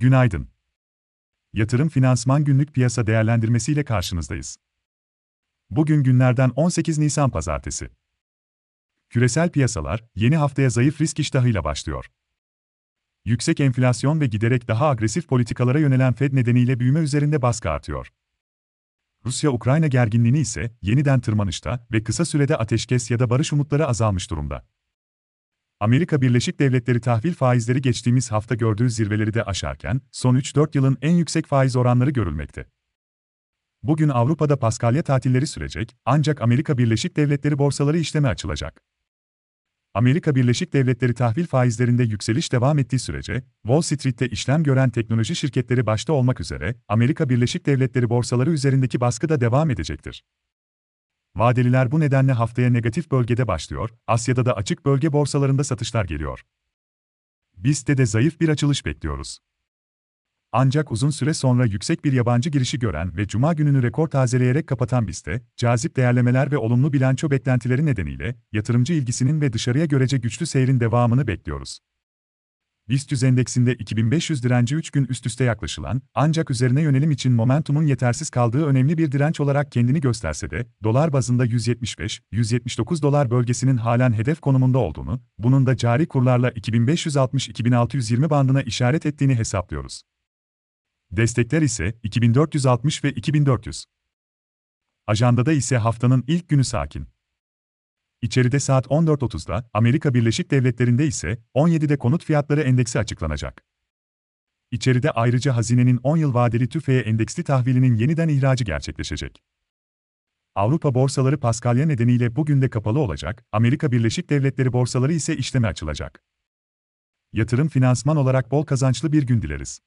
Günaydın. Yatırım Finansman Günlük Piyasa Değerlendirmesi ile karşınızdayız. Bugün günlerden 18 Nisan Pazartesi. Küresel piyasalar yeni haftaya zayıf risk iştahıyla başlıyor. Yüksek enflasyon ve giderek daha agresif politikalara yönelen Fed nedeniyle büyüme üzerinde baskı artıyor. Rusya-Ukrayna gerginliğini ise yeniden tırmanışta ve kısa sürede ateşkes ya da barış umutları azalmış durumda. Amerika Birleşik Devletleri tahvil faizleri geçtiğimiz hafta gördüğü zirveleri de aşarken, son 3-4 yılın en yüksek faiz oranları görülmekte. Bugün Avrupa'da Paskalya tatilleri sürecek, ancak Amerika Birleşik Devletleri borsaları işleme açılacak. Amerika Birleşik Devletleri tahvil faizlerinde yükseliş devam ettiği sürece, Wall Street'te işlem gören teknoloji şirketleri başta olmak üzere, Amerika Birleşik Devletleri borsaları üzerindeki baskı da devam edecektir. Vadeliler bu nedenle haftaya negatif bölgede başlıyor, Asya'da da açık bölge borsalarında satışlar geliyor. BIST'te de zayıf bir açılış bekliyoruz. Ancak uzun süre sonra yüksek bir yabancı girişi gören ve cuma gününü rekor tazeleyerek kapatan BIST'te, cazip değerlemeler ve olumlu bilanço beklentileri nedeniyle yatırımcı ilgisinin ve dışarıya görece güçlü seyrin devamını bekliyoruz. BIST endeksinde 2500 direnci 3 gün üst üste yaklaşılan, ancak üzerine yönelim için momentumun yetersiz kaldığı önemli bir direnç olarak kendini gösterse de, dolar bazında 175-179 dolar bölgesinin halen hedef konumunda olduğunu, bunun da cari kurlarla 2560-2620 bandına işaret ettiğini hesaplıyoruz. Destekler ise 2460 ve 2400. Ajandada ise haftanın ilk günü sakin. İçeride saat 14.30'da, Amerika Birleşik Devletleri'nde ise 17'de konut fiyatları endeksi açıklanacak. İçeride ayrıca hazinenin 10 yıl vadeli tüfeğe endeksli tahvilinin yeniden ihracı gerçekleşecek. Avrupa borsaları Paskalya nedeniyle bugün de kapalı olacak, Amerika Birleşik Devletleri borsaları ise işleme açılacak. Yatırım finansman olarak bol kazançlı bir gün dileriz.